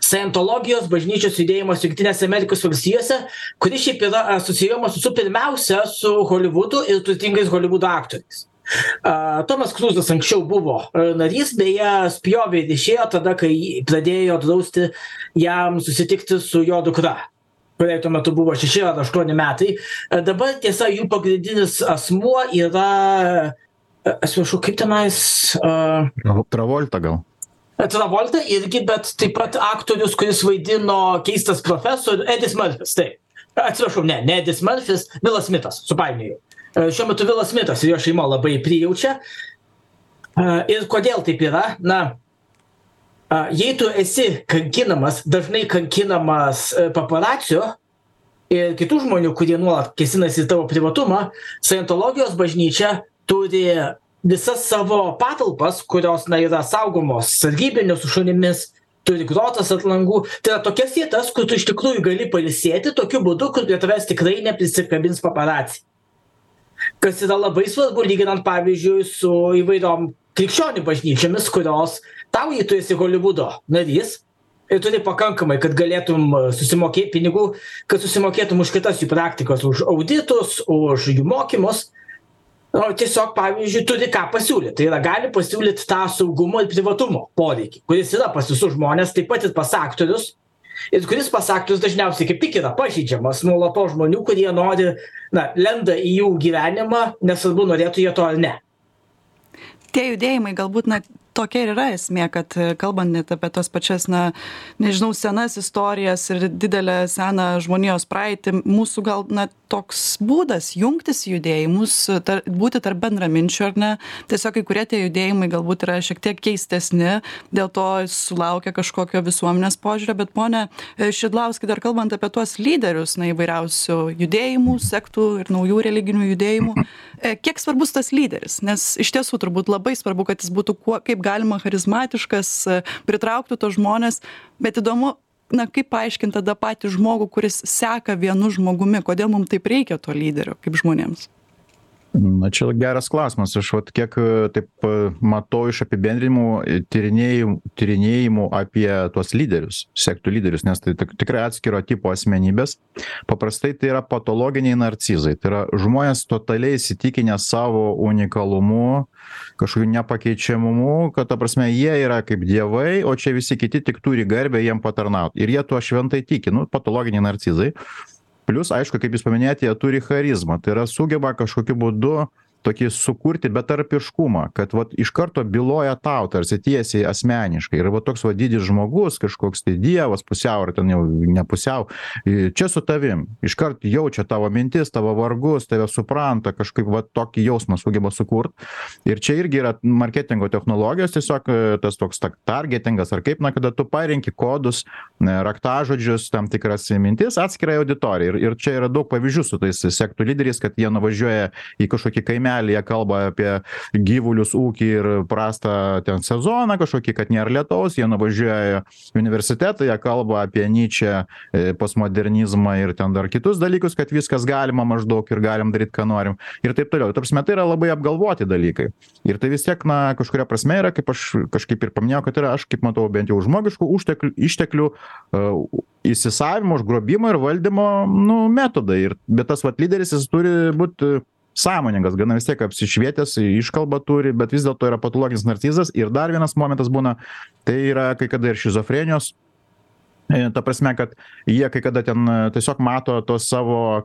scientologijos bažnyčios judėjimas jungtinėse amerikos valstijose kuris šiaip yra asocijuojamas su pirmiausia su holivudu ir turtingais holivudo aktoriais. Tomas kruzas anksčiau buvo narys beje spjovė ir išėjo tada kai pradėjo drausti jam susitikti su jo dukra kuriai tuo metu buvo šeši ar aštuoni metai. Dabar tiesa jų pagrindinis asmuo yra atsiprašau kaip tenais a travolta gal. Travolta irgi bet taip pat aktorius kuris vaidino keistas profesorių edis marfis taip. Atsiprašau ne ne edis marfis vilas smitas supainiojau šiuo metu vilas smitas ir jo šeima labai prijaučia. Ir kodėl taip yra? Na jei tu esi kankinamas dažnai kankinamas paparacio ir kitų žmonių kurie nuolat kėsinasi į tavo privatumą scientologijos bažnyčia turi visas savo patalpas kurios na yra saugomos sargybinių su šunimis turi grotas ant langų. Tai yra tokias vietas kur tu iš tikrųjų gali pailsėti tokiu būdu kur prie tavęs tikrai neprisikabins paparaci kas yra labai svarbu lyginant pavyzdžiui su įvairiom krikščionių bažnyčiomis kurios tau jei tu esi holivudo narys ir turi pakankamai kad galėtum susimokėt pinigų kad susimokėtum už kitas jų praktikas už auditus už jų mokymus. O tiesiog pavyzdžiui turi ką pasiūlyt tai yra gali pasiūlyt tą saugumo ir privatumo poreikį kuris yra pas visus žmones taip pat ir pas aktorius. Ir kuris pas aktorius dažniausiai kaip tik yra pažeidžiamas nuolatos žmonių kurie nori na lenda į jų gyvenimą nesvarbu norėtų jie to ar ne tie judėjimai galbūt na tokia ir yra esmė kad kalbant net apie tas pačias na nežinau senas istorijas ir didelę seną žmonijos praeitį mūsų gal na toks būdas jungtis į judėjimus tar būti tarp bendraminčių ar ne? Tiesiog kai kurie tie judėjimai galbūt yra šiek tiek keistesni dėl to sulaukia kažkokio visuomenės požiūrio bet pone šidlauskai dar kalbant apie tuos lyderius na įvairiausių judėjimų sektų ir naujų religinių judėjimų kiek svarbus tas lyderis? Nes iš tiesų turbūt labai svarbu kad jis būtų kuo kaip galima charizmatiškas pritrauktų tuos žmones bet įdomu na kaip paaiškint tada patį žmogų kuris seka vienu žmogumi kodėl mum taip reikia to lyderio kaip žmonėms na čia geras klausimas. Aš vat kiek taip matau iš apibendrinimų tyrinėjimų tyrinėjimų apie tuos lyderius sektų lyderius nes tai tik tikrai atskiro tipo asmenybės. Paprastai tai yra patologiniai narcizai. Tai yra žmonės totaliai įsitikinę savo unikalumu kažkokiu nepakeičiamumu kad ta prasme jie yra kaip dievai o čia visi kiti tik turi garbę jiem patarnaut. Ir jie tuo šventai tiki. Nu patologiniai narcizai plius aišku kaip jūs paminėjot jie turi charizmą. Tai yra sugeba kažkokiu būdu tokį sukurti betarpiškumą kad vat iš karto byloja tau tarsi tiesiai asmeniškai. Ir va toks va didis žmogus kažkoks tai dievas pusiau ar ten jau ne pusiau čia su tavim. Iškart jaučia tavo mintis tavo vargus tave supranta kažkaip va tokį jausmą sugeba sukurt. Ir čia irgi yra marketingo technologijos tiesiog tas toks targetingas ar kaip na kada tu parenki kodus raktažodžius tam tikras mintis atskirai auditorijai. Ir ir čia yra daug pavyzdžių su tais sektų lyderiais kad jie nuvažiuoja į kažkokį kaimelį kalnelyje kalba apie gyvulius ūkį ir prastą ten sezoną kažkokį kad nėra lietaus jie nuvažiuoja į universitetą jie kalba apie nyčę e, postmodernizmą ir ten dar kitus dalykus kad viskas galima maždaug ir galim daryt ką norim ir taip toliau. Ta prasme tai yra labai apgalvoti dalykai. Ir tai vis tiek na kažkuria prasme yra kaip aš kažkaip ir paminėjau kad yra aš kaip matau bent jau žmogiškų užteklių išteklių uh, įsisavinimo užgrobimo ir valdymo nu metodai. Ir bet tas vat lyderis jis turi būt sąmoningas gana vis tiek apsišvietęs iškalbą turi bet vis dėlto yra patologinis narcizas. Ir dar vienas momentas būna tai yra kai kada ir šizofrenijos. E, ta prasme kad jie kai kada ten tiesiog mato tuos savo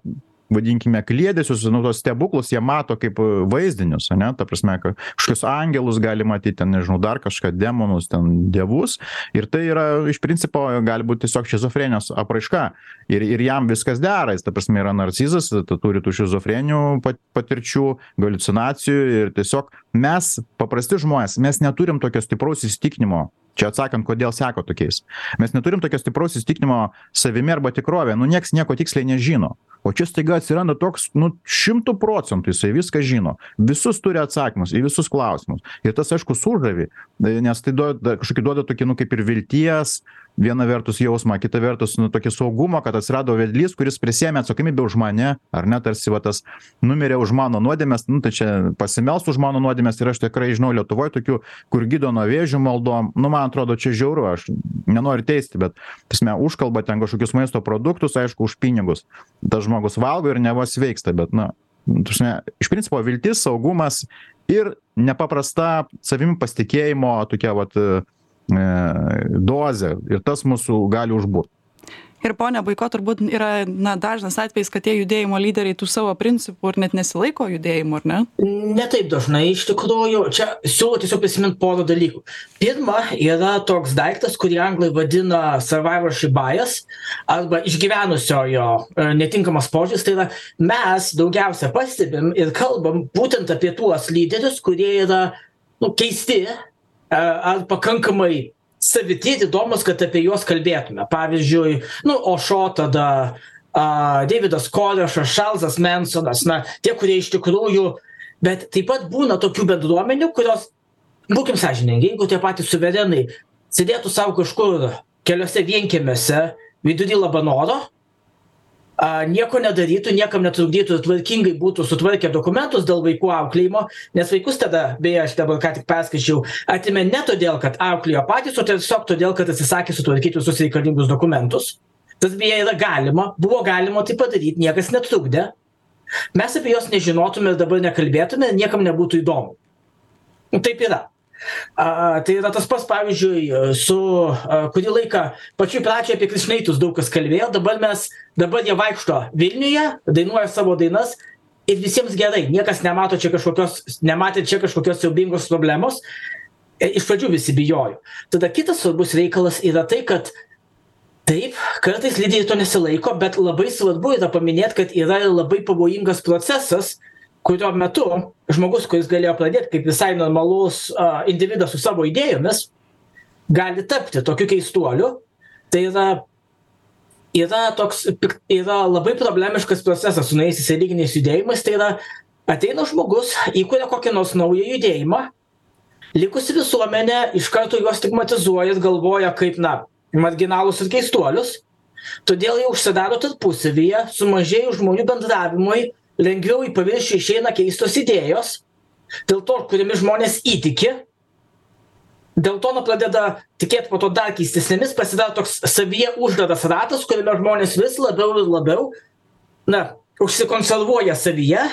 vadinkime kliedesius nu tuos stebuklus jie mato kaip vaizdinius ane? Ta prasme ka kažkokius angelus gali matyt ten nežinau dar kažką demonus ten dievus. Ir tai yra iš principo gali būt tiesiog šizofrenijos apraiška. Ir ir jam viskas dera jis ta prasme yra narcizas turi tų šizofreninių pat patirčių haliucinacijų ir tiesiog mes paprasti žmonės mes neturim tokio stipraus įsitikinimo čia atsakant kodėl seko tokiais mes neturim tokio stipraus įsitikinimo savimi arba tikrove nu nieks nieko tiksliai nežino. O čia staiga atsiranda toks nu šimtu procentų jisai viską žino visus turi atsakymus į visus klausimus. Ir tas aišku sužavi nes tai duoda kažkokį duoda tokį nu kaip ir vilties viena vertus jausmą kita vertus nu tokį saugumą kad atsirado vedlys kuris prisiėmė atsakomybę už mane ar ne tarsi va tas numirė už mano nuodėmes nu tai čia pasimelst už mano nuodėmes ir aš tikrai žinau lietuvoj tokių kur gydo nuo vėžio maldom nu man atrodo čia žiauru aš nenoriu teisti bet ta prasme užkalba ten kažkokius maisto produktus aišku už pinigus. Tas žmogus valgo ir neva sveiksta bet na ta prasme iš principo viltis saugumas ir nepaprasta savimi pasitikėjimo tokia vat dozę ir tas mūsų gali užburt. Ir ponia Baiko, turbūt yra na, dažnas atvejis, kad tie judėjimo lyderiai tų savo principų ir net nesilaiko judėjimo, ar ne? Ne taip dažnai, iš tikrųjų, čia siūlau tiesiog prisiminti porą dalykų. Pirma, yra toks daiktas, kurį anglai vadina survivorship bias arba išgyvenusiojo e, netinkamas požiūris. Tai yra mes daugiausia pastebim ir kalbam būtent apie tuos lyderius, kurie yra nu, keisti, ar pakankamai saviti ir įdomūs, kad apie juos kalbėtume. Pavyzdžiui, nu, Ošo tada, uh, Davidas Korešas, Šalzas Mansonas, na, tie, kurie iš tikrųjų, bet taip pat būna tokių bendruomenių, kurios, būkim sąžininkai, jeigu tie patys suverenai sėdėtų savo kažkur keliose vienkėmėse vidury Labanoro, a, nieko nedarytų, niekam netrukdytų, tvarkingai būtų sutvarkę dokumentus dėl vaikų auklėjimo, nes vaikus tada, beje, aš dabar ką tik perskaičiau, atimė ne todėl, kad auklėjo patys, o tiesiog todėl, kad atsisakė sutvarkyti visus reikalingus dokumentus. Tas beje yra galima, buvo galima tai padaryti, niekas netrukdė. Mes apie juos nežinotume ir dabar nekalbėtume, niekam nebūtų įdomu. Nu, taip yra. A, tai yra tas pats, pavyzdžiui, su a, kurį laiką pačiu pradžioje apie krišnaitus daug kas kalbėjo, dabar mes, dabar jie vaikšto Vilniuje, dainuoja savo dainas ir visiems gerai, niekas nemato čia kažkokios, nematė čia kažkokios siaubingos problemos. E, iš pradžių visi bijojo. Tada kitas svarbus reikalas yra tai, kad Taip, kartais lyderiai to nesilaiko, bet labai svarbu yra paminėti, kad yra labai pavojingas procesas, kurio metu žmogus, kuris galėjo pradėti kaip visai normalus uh, individas su savo idėjomis, gali tapti tokiu keistuoliu. Tai yra, yra, toks, yra labai problemiškas procesas su naisiais religiniais judėjimais. Tai yra, ateina žmogus, įkuria kokį nors naują judėjimą, likusi visuomenė iš karto juos stigmatizuoja ir galvoja kaip, na, marginalus ir keistuolius. Todėl jie užsidaro tarpusavyje, sumažėjus žmonių bendravimui, lengviau į paviršių išeina keistos idėjos, dėl to, kuriomis žmonės įtiki, dėl to nu pradeda tikėti po to dar keistesnėmis, pasidaro toks savyje uždaras ratas, kuriame žmonės vis labiau ir labiau, na, užsikonservuoja savyje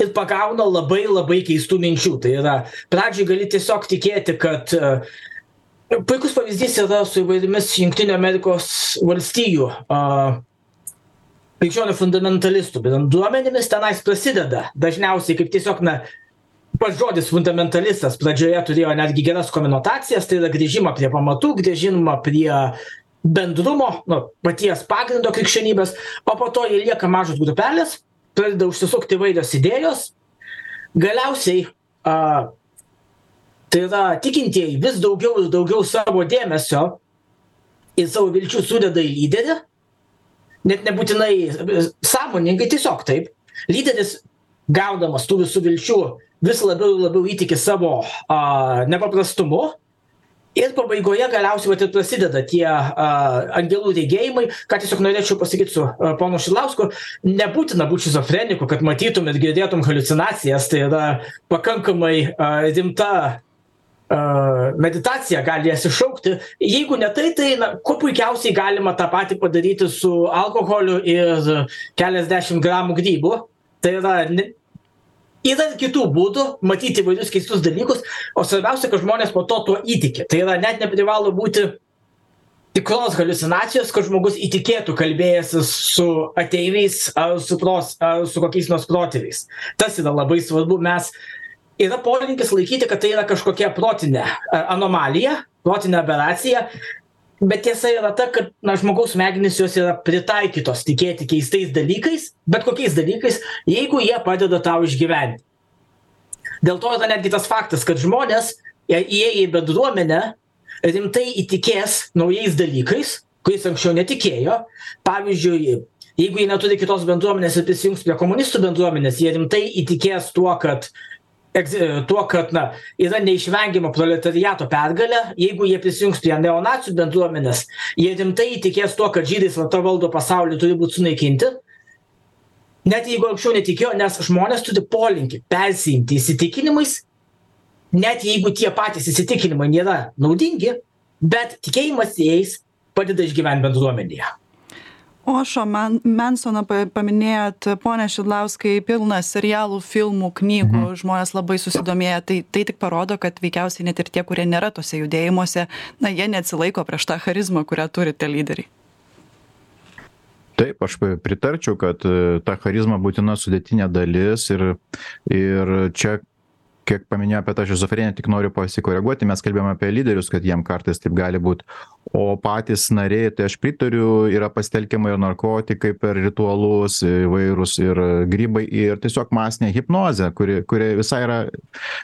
ir pagauna labai labai keistų minčių. Tai yra, pradžiai gali tiesiog tikėti, kad uh, puikus pavyzdys yra su įvairiomis Junktinio Amerikos valstijų uh, krikščionių fundamentalistų bendruomenėmis tenais prasideda. Dažniausiai kaip tiesiog na pats žodis fundamentalistas pradžioje turėjo netgi geras konotacijas tai yra grįžimą prie pamatų grįžimą prie bendrumo nu paties pagrindo krikščionybės o po to jie lieka mažos grupelės pradeda užsisukti įvairios idėjos. Galiausiai a tai yra tikintieji vis daugiau ir daugiau savo dėmesio ir savo vilčių sudeda į lyderį net nebūtinai sąmoningai tiesiog taip lyderis gaudamas tų visų vilčių vis labiau ir labiau įtiki savo a, nepaprastumu. Ir pabaigoje galiausiai vat ir prasideda tie a, angelų regėjimai, ką tiesiog norėčiau pasakyti su a, ponu Šilausku, nebūtina būti šizofreniku, kad matytum ir girdėtum halucinacijas, tai yra pakankamai a, rimta meditacija gali jas iššaukti. Jeigu ne tai, tai na, kuo puikiausiai galima tą patį padaryti su alkoholiu ir keliasdešimt gramų grybų. Tai yra, yra ir kitų būdų matyti įvairius keistus dalykus, o svarbiausia, kad žmonės po to tuo įtikė. Tai yra, net neprivalo būti tikros halucinacijos, kad žmogus įtikėtų kalbėjęsis su ateiviais ar su, pros, ar su kokiais nors protėviais. Tas yra labai svarbu. Mes yra polinkis laikyti, kad tai yra kažkokia protinė anomalija, protinė aberacija, bet tiesa yra ta, kad na, žmogaus smegenys jos yra pritaikytos tikėti keistais dalykais, bet kokiais dalykais, jeigu jie padeda tau išgyventi. Dėl to yra netgi tas faktas, kad žmonės įėję į bendruomenę rimtai įtikės naujais dalykais, kuriais anksčiau netikėjo. Pavyzdžiui, jeigu jie neturi kitos bendruomenės ir prisijungs prie komunistų bendruomenės, jie rimtai įtikės tuo, kad tuo, kad na, yra neišvengiama proletariato pergalė, jeigu jie prisijungs prie neonacijų bendruomenės, jie rimtai tikės tuo, kad žydai slapta valdo pasaulį turi būti sunaikinti. Net jeigu anksčiau netikėjo, nes žmonės turi polinkį persiimti įsitikinimais, net jeigu tie patys įsitikinimai nėra naudingi, bet tikėjimas jais padeda išgyventi bendruomenėje ošo man mensoną pa paminėjot pone šidlauskai pilna serialų filmų knygų mhm. žmonės labai susidomėję. Tai tai tik parodo kad veikiausiai net ir tie kurie nėra tuose judėjimuose na jie neatsilaiko prieš tą charizmą kurią turi tie lyderiai. Taip, aš pritarčiau, kad e, ta charizma būtina sudėtinė dalis ir, ir čia kiek paminėjo apie tą šizofreniją, tik noriu pasikoreguoti, mes kalbėjome apie lyderius, kad jiem kartais taip gali būti o patys nariai tai aš pritariu yra pasitelkiama ir narkotikai per ritualus įvairūs ir grybai ir tiesiog masinė hipnozė kuri kuri visai yra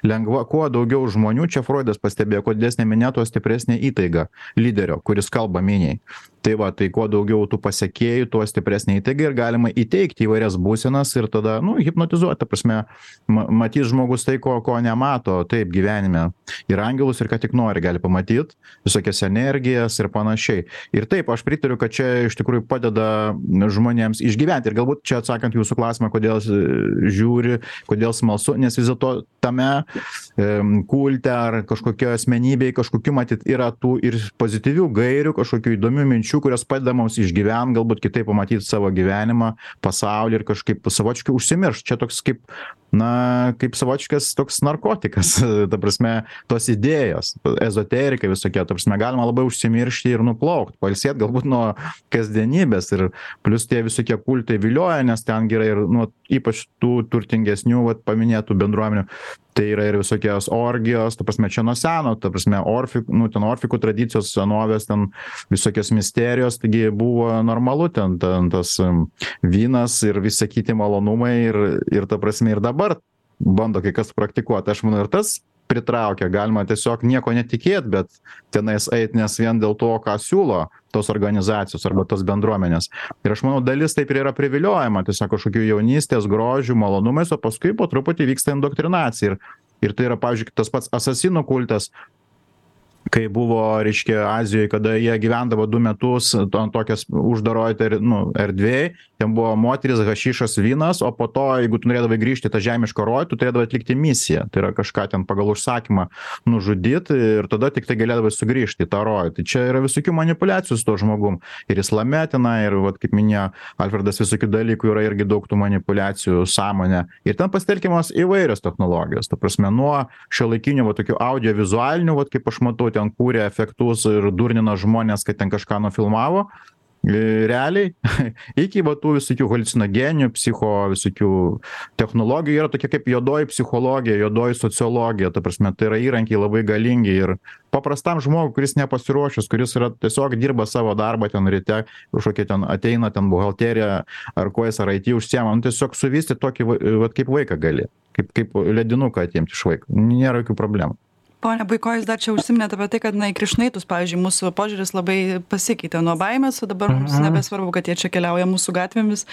lengva kuo daugiau žmonių čia froidas pastebėjo kuo didesnė minia tuo stipresnė įtaiga lyderio kuris kalba miniai. Tai va tai kuo daugiau tų pasekėjų tuo stipresnė įtaiga ir galima įteigti įvairias būsenas ir tada nu hipnotizuot ta prasme ma matys žmogus tai ko ko nemato taip gyvenime. Ir angelus ir ką tik nori gali pamatyt visokias energijas ir panašiai. Ir taip aš pritariu kad čia iš tikrųjų padeda žmonėms išgyventi. Ir galbūt čia atsakant jūsų klausimą kodėl žiūri kodėl smalsu nes vis dėlto tame kulte ar kažkokioj asmenybėj kažkokių matyt yra tų ir pozityvių gairių kažkokių įdomių minčių kurios padeda mums išgyvent galbūt kitaip pamatyt savo gyvenimą pasaulį ir kažkaip savotiškai užsimiršt. Čia toks kaip na kaip savotiškas toks narkotikas ta prasme tos idėjos ezoterika visokie ta prasme galima labai užsimiršti ir nuplaukt pailsėt galbūt nuo kasdienybės ir plius tie visokie kultai vilioja nes ten gi yra ir nu ypač tų turtingesnių vat paminėtų bendruomenių tai yra ir visokios orgijos ta prasme čia nuo seno ta prasme orfi nu ten orfikų tradicijos senovės ten visokios misterijos taigi buvo normalu ten ten tas vynas ir visi kiti malonumai ir ir ta prasme ir dabar bando kai kas praktikuot. Aš manau ir tas pritraukia. Galima tiesiog nieko netikėt bet tenais eit nes vien dėl to ką siūlo tos organizacijos arba tos bendruomenės. Ir aš manau dalis taip ir yra priviliojama tiesiog kažkokiu jaunystės grožiu malonumais o paskui po truputį vyksta indoktrinacija. Ir ir tai yra pavyzdžiui tas pats asasinų kultas kai buvo reiškia azijoj kada jie gyvendavo du metus ant tokios uždaroj ter nu erdvėj ten buvo moterys hašišas vynas o po to jeigu tu norėdavai grįžt į tą žemišką rojų tu turėdavai atlikti misiją. Tai yra kažką ten pagal užsakymą nužudyt ir tada tiktai galėdavai sugrįžt į tą rojų. Tai čia yra visokių manipuliacijų su tuo žmogum. Ir islame tenai ir vat kaip minėjo alfredas visokių dalykų yra irgi daug tų manipuliacijų sąmone ir ten pasitelkiamos įvairios technologijos. Ta prasme nuo šiuolaikinių va tokių audiovizualinių vat kaip aš matau ten kūrė efektus ir durnino žmones kad ten kažką nufilmavo realiai iki va tų visokių haliucinogeninių psicho visokių technologijų yra tokia kaip juodoji psichologija juodoji sociologija ta prasme tai yra įrankiai labai galingi ir paprastam žmogui kuris nepasiruošęs kuris yra tiesiog dirba savo darbą ten ryte kažkokia ten ateina ten buhalterija ar kuo jis ar it užsiema nu tiesiog suvystyt tokį vat kaip vaiką gali kaip kaip ledinuką atimt iš vaiko nėra jokių problemų pone buiko jūs dar čia užsiminėt apie tai kad na į krišnaitus pavyzdžiui mūsų požiūris labai pasikeitė nuo baimės o dabar mums nebesvarbu kad jie čia keliauja mūsų gatvėmis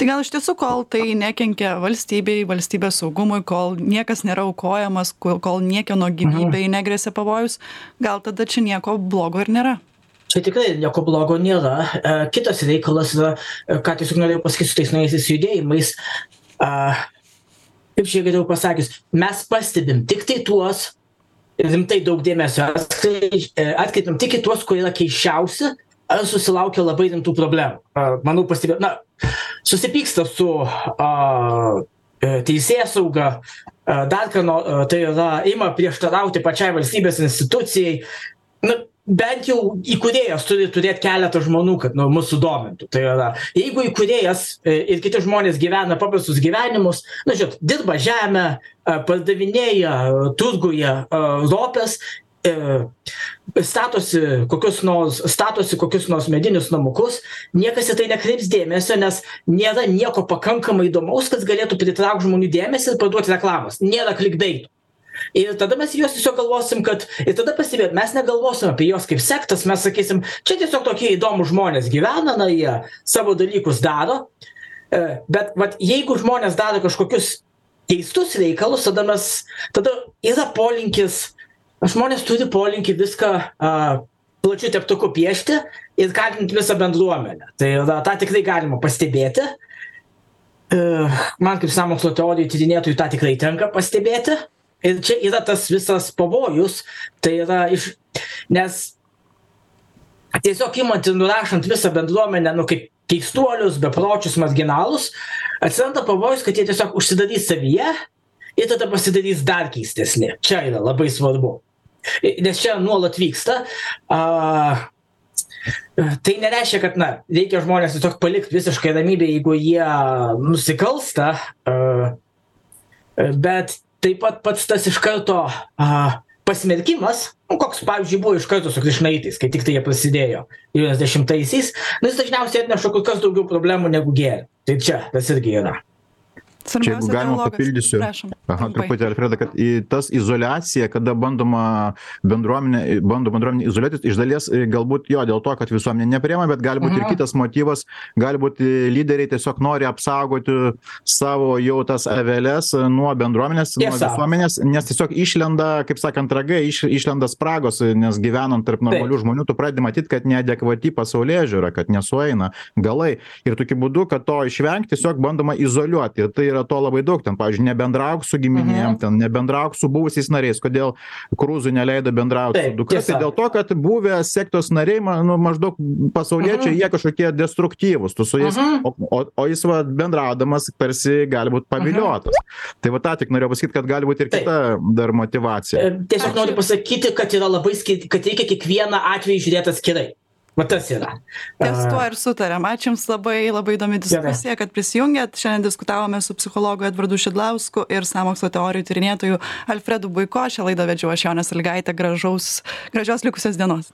tai gal iš tiesų kol tai nekenkia valstybei valstybės saugumui kol niekas nėra aukojamas kol kol niekieno gyvybei negresia pavojus gal tada čia nieko blogo ir nėra Čia tikrai nieko blogo nėra. E, kitas reikalas yra, e, ką tiesiog norėjau pasakyti su tais naujaisiais judėjimais. E, kaip čia geriau pasakius, mes pastebim tik tai tuos, rimtai daug dėmesio atkreipiam tik į tuos, kurie yra keiščiausi ar susilaukia labai rimtų problemų. Manau, pastebėjau, na, susipyksta su a, teisėja sauga, dar ką, tai yra, ima prieštarauti pačiai valstybės institucijai. Na, bent jau įkūrėjas turi turėt keletą žmonių kad nu mus sudomintų. Tai yra jeigu įkūrėjas e, ir kiti žmonės gyvena paprastus gyvenimus na žinot dirba žemę pardavinėja turguje ropes e, statosi kokius nors statosi kokius nors medinius namukus niekas į tai nekreips dėmesio nes nėra nieko pakankamai įdomaus kas galėtų pritraukt žmonių dėmesį ir parduot reklamas. Nėra klikbeitų ir tada mes juos tiesiog galvosim kad ir tada pastebėt mes negalvosim apie juos kaip sektas mes sakysim čia tiesiog tokie įdomūs žmonės gyvena na jie savo dalykus daro e, bet vat jeigu žmonės daro kažkokius keistus reikalus tada mes tada yra polinkis žmonės turi polinkį viską a plačiu teptuku piešti ir kaltint visą bendruomenę. Tai yra tą tikrai galima pastebėti. E, man kaip sąmokslo teorijų tyrinėtojui tą tikrai tenka pastebėti ir čia yra tas visas pavojus tai yra iš nes tiesiog imant ir nurašant visą bendruomenę nu kaip keistuolius bepročius marginalus atsiranda pavojus kad jie tiesiog užsidarys savyje ir tada pasidarys dar keistesni. Čia yra labai svarbu. Nes čia nuolat vyksta a tai nereiškia kad na reikia žmones tiesiog palikt visiškai ramybėj jeigu jie nusikalsta bet taip pat pats tas iš karto a pasmerkimas. Nu koks pavyzdžiui buvo iš karto su krišnaitais kai tiktai jie prasidėjo devyniasdešimtaisiais. Nu jis dažniausiai atneša kur kas daugiau problemų negu gėrio tai čia tas irgi yra Čia jeigu galima papildysiu. Aha, truputį, Alfreda, kad į tas izolacija, kada bandoma bendruomenė, bando bendruomenė izoliuotis, iš dalies e, galbūt jo dėl to, kad visuomenė nepriema, bet gali būti mhm. ir kitas motyvas, gali būti lyderiai tiesiog nori apsaugoti savo jau tas aveles nuo bendruomenės, Tiesa. nuo visuomenės, nes tiesiog išlenda, kaip sakant, ragai, iš, išlenda spragos, nes gyvenant tarp normalių Taip. žmonių, tu pradedi matyti, kad neadekvati pasaulyje žiūra, kad nesueina galai. Ir tokiu būdu, kad to išvengti, tiesiog bandoma izoliuoti. Ir tai yra yra to labai daug. Ten pavyzdžiui nebendrauk su giminėm mhm. ten nebendrauk su buvusiais nariais. Kodėl kruzui neleido bendraut su dukra? Tai dėl to kad buvę sektos nariai ma nu maždaug pasauliečiai mhm. jie kažkokie destruktyvūs. Tu su jais mhm. o o o jis va bendraudamas tarsi gali būt paviliotas. Tai va tą tik norėjau pasakyt kad gali būt ir kita dar motyvacija e, tiesiog noriu pasakyti kad yra labai skirti kad reikia kiekvieną atvejį žiūrėt atskirai va tas yra. Ties tuo ir sutariam ačiū jums labai labai įdomi diskusija kad prisijungėt. Šiandien diskutavome su psichologu edvardu šidlausku ir sąmokslo teorijų tyrinėtoju alfredu buiko. Šią laidą vedžiau aš jonė sąlygaitė. Gražaus gražios likusios dienos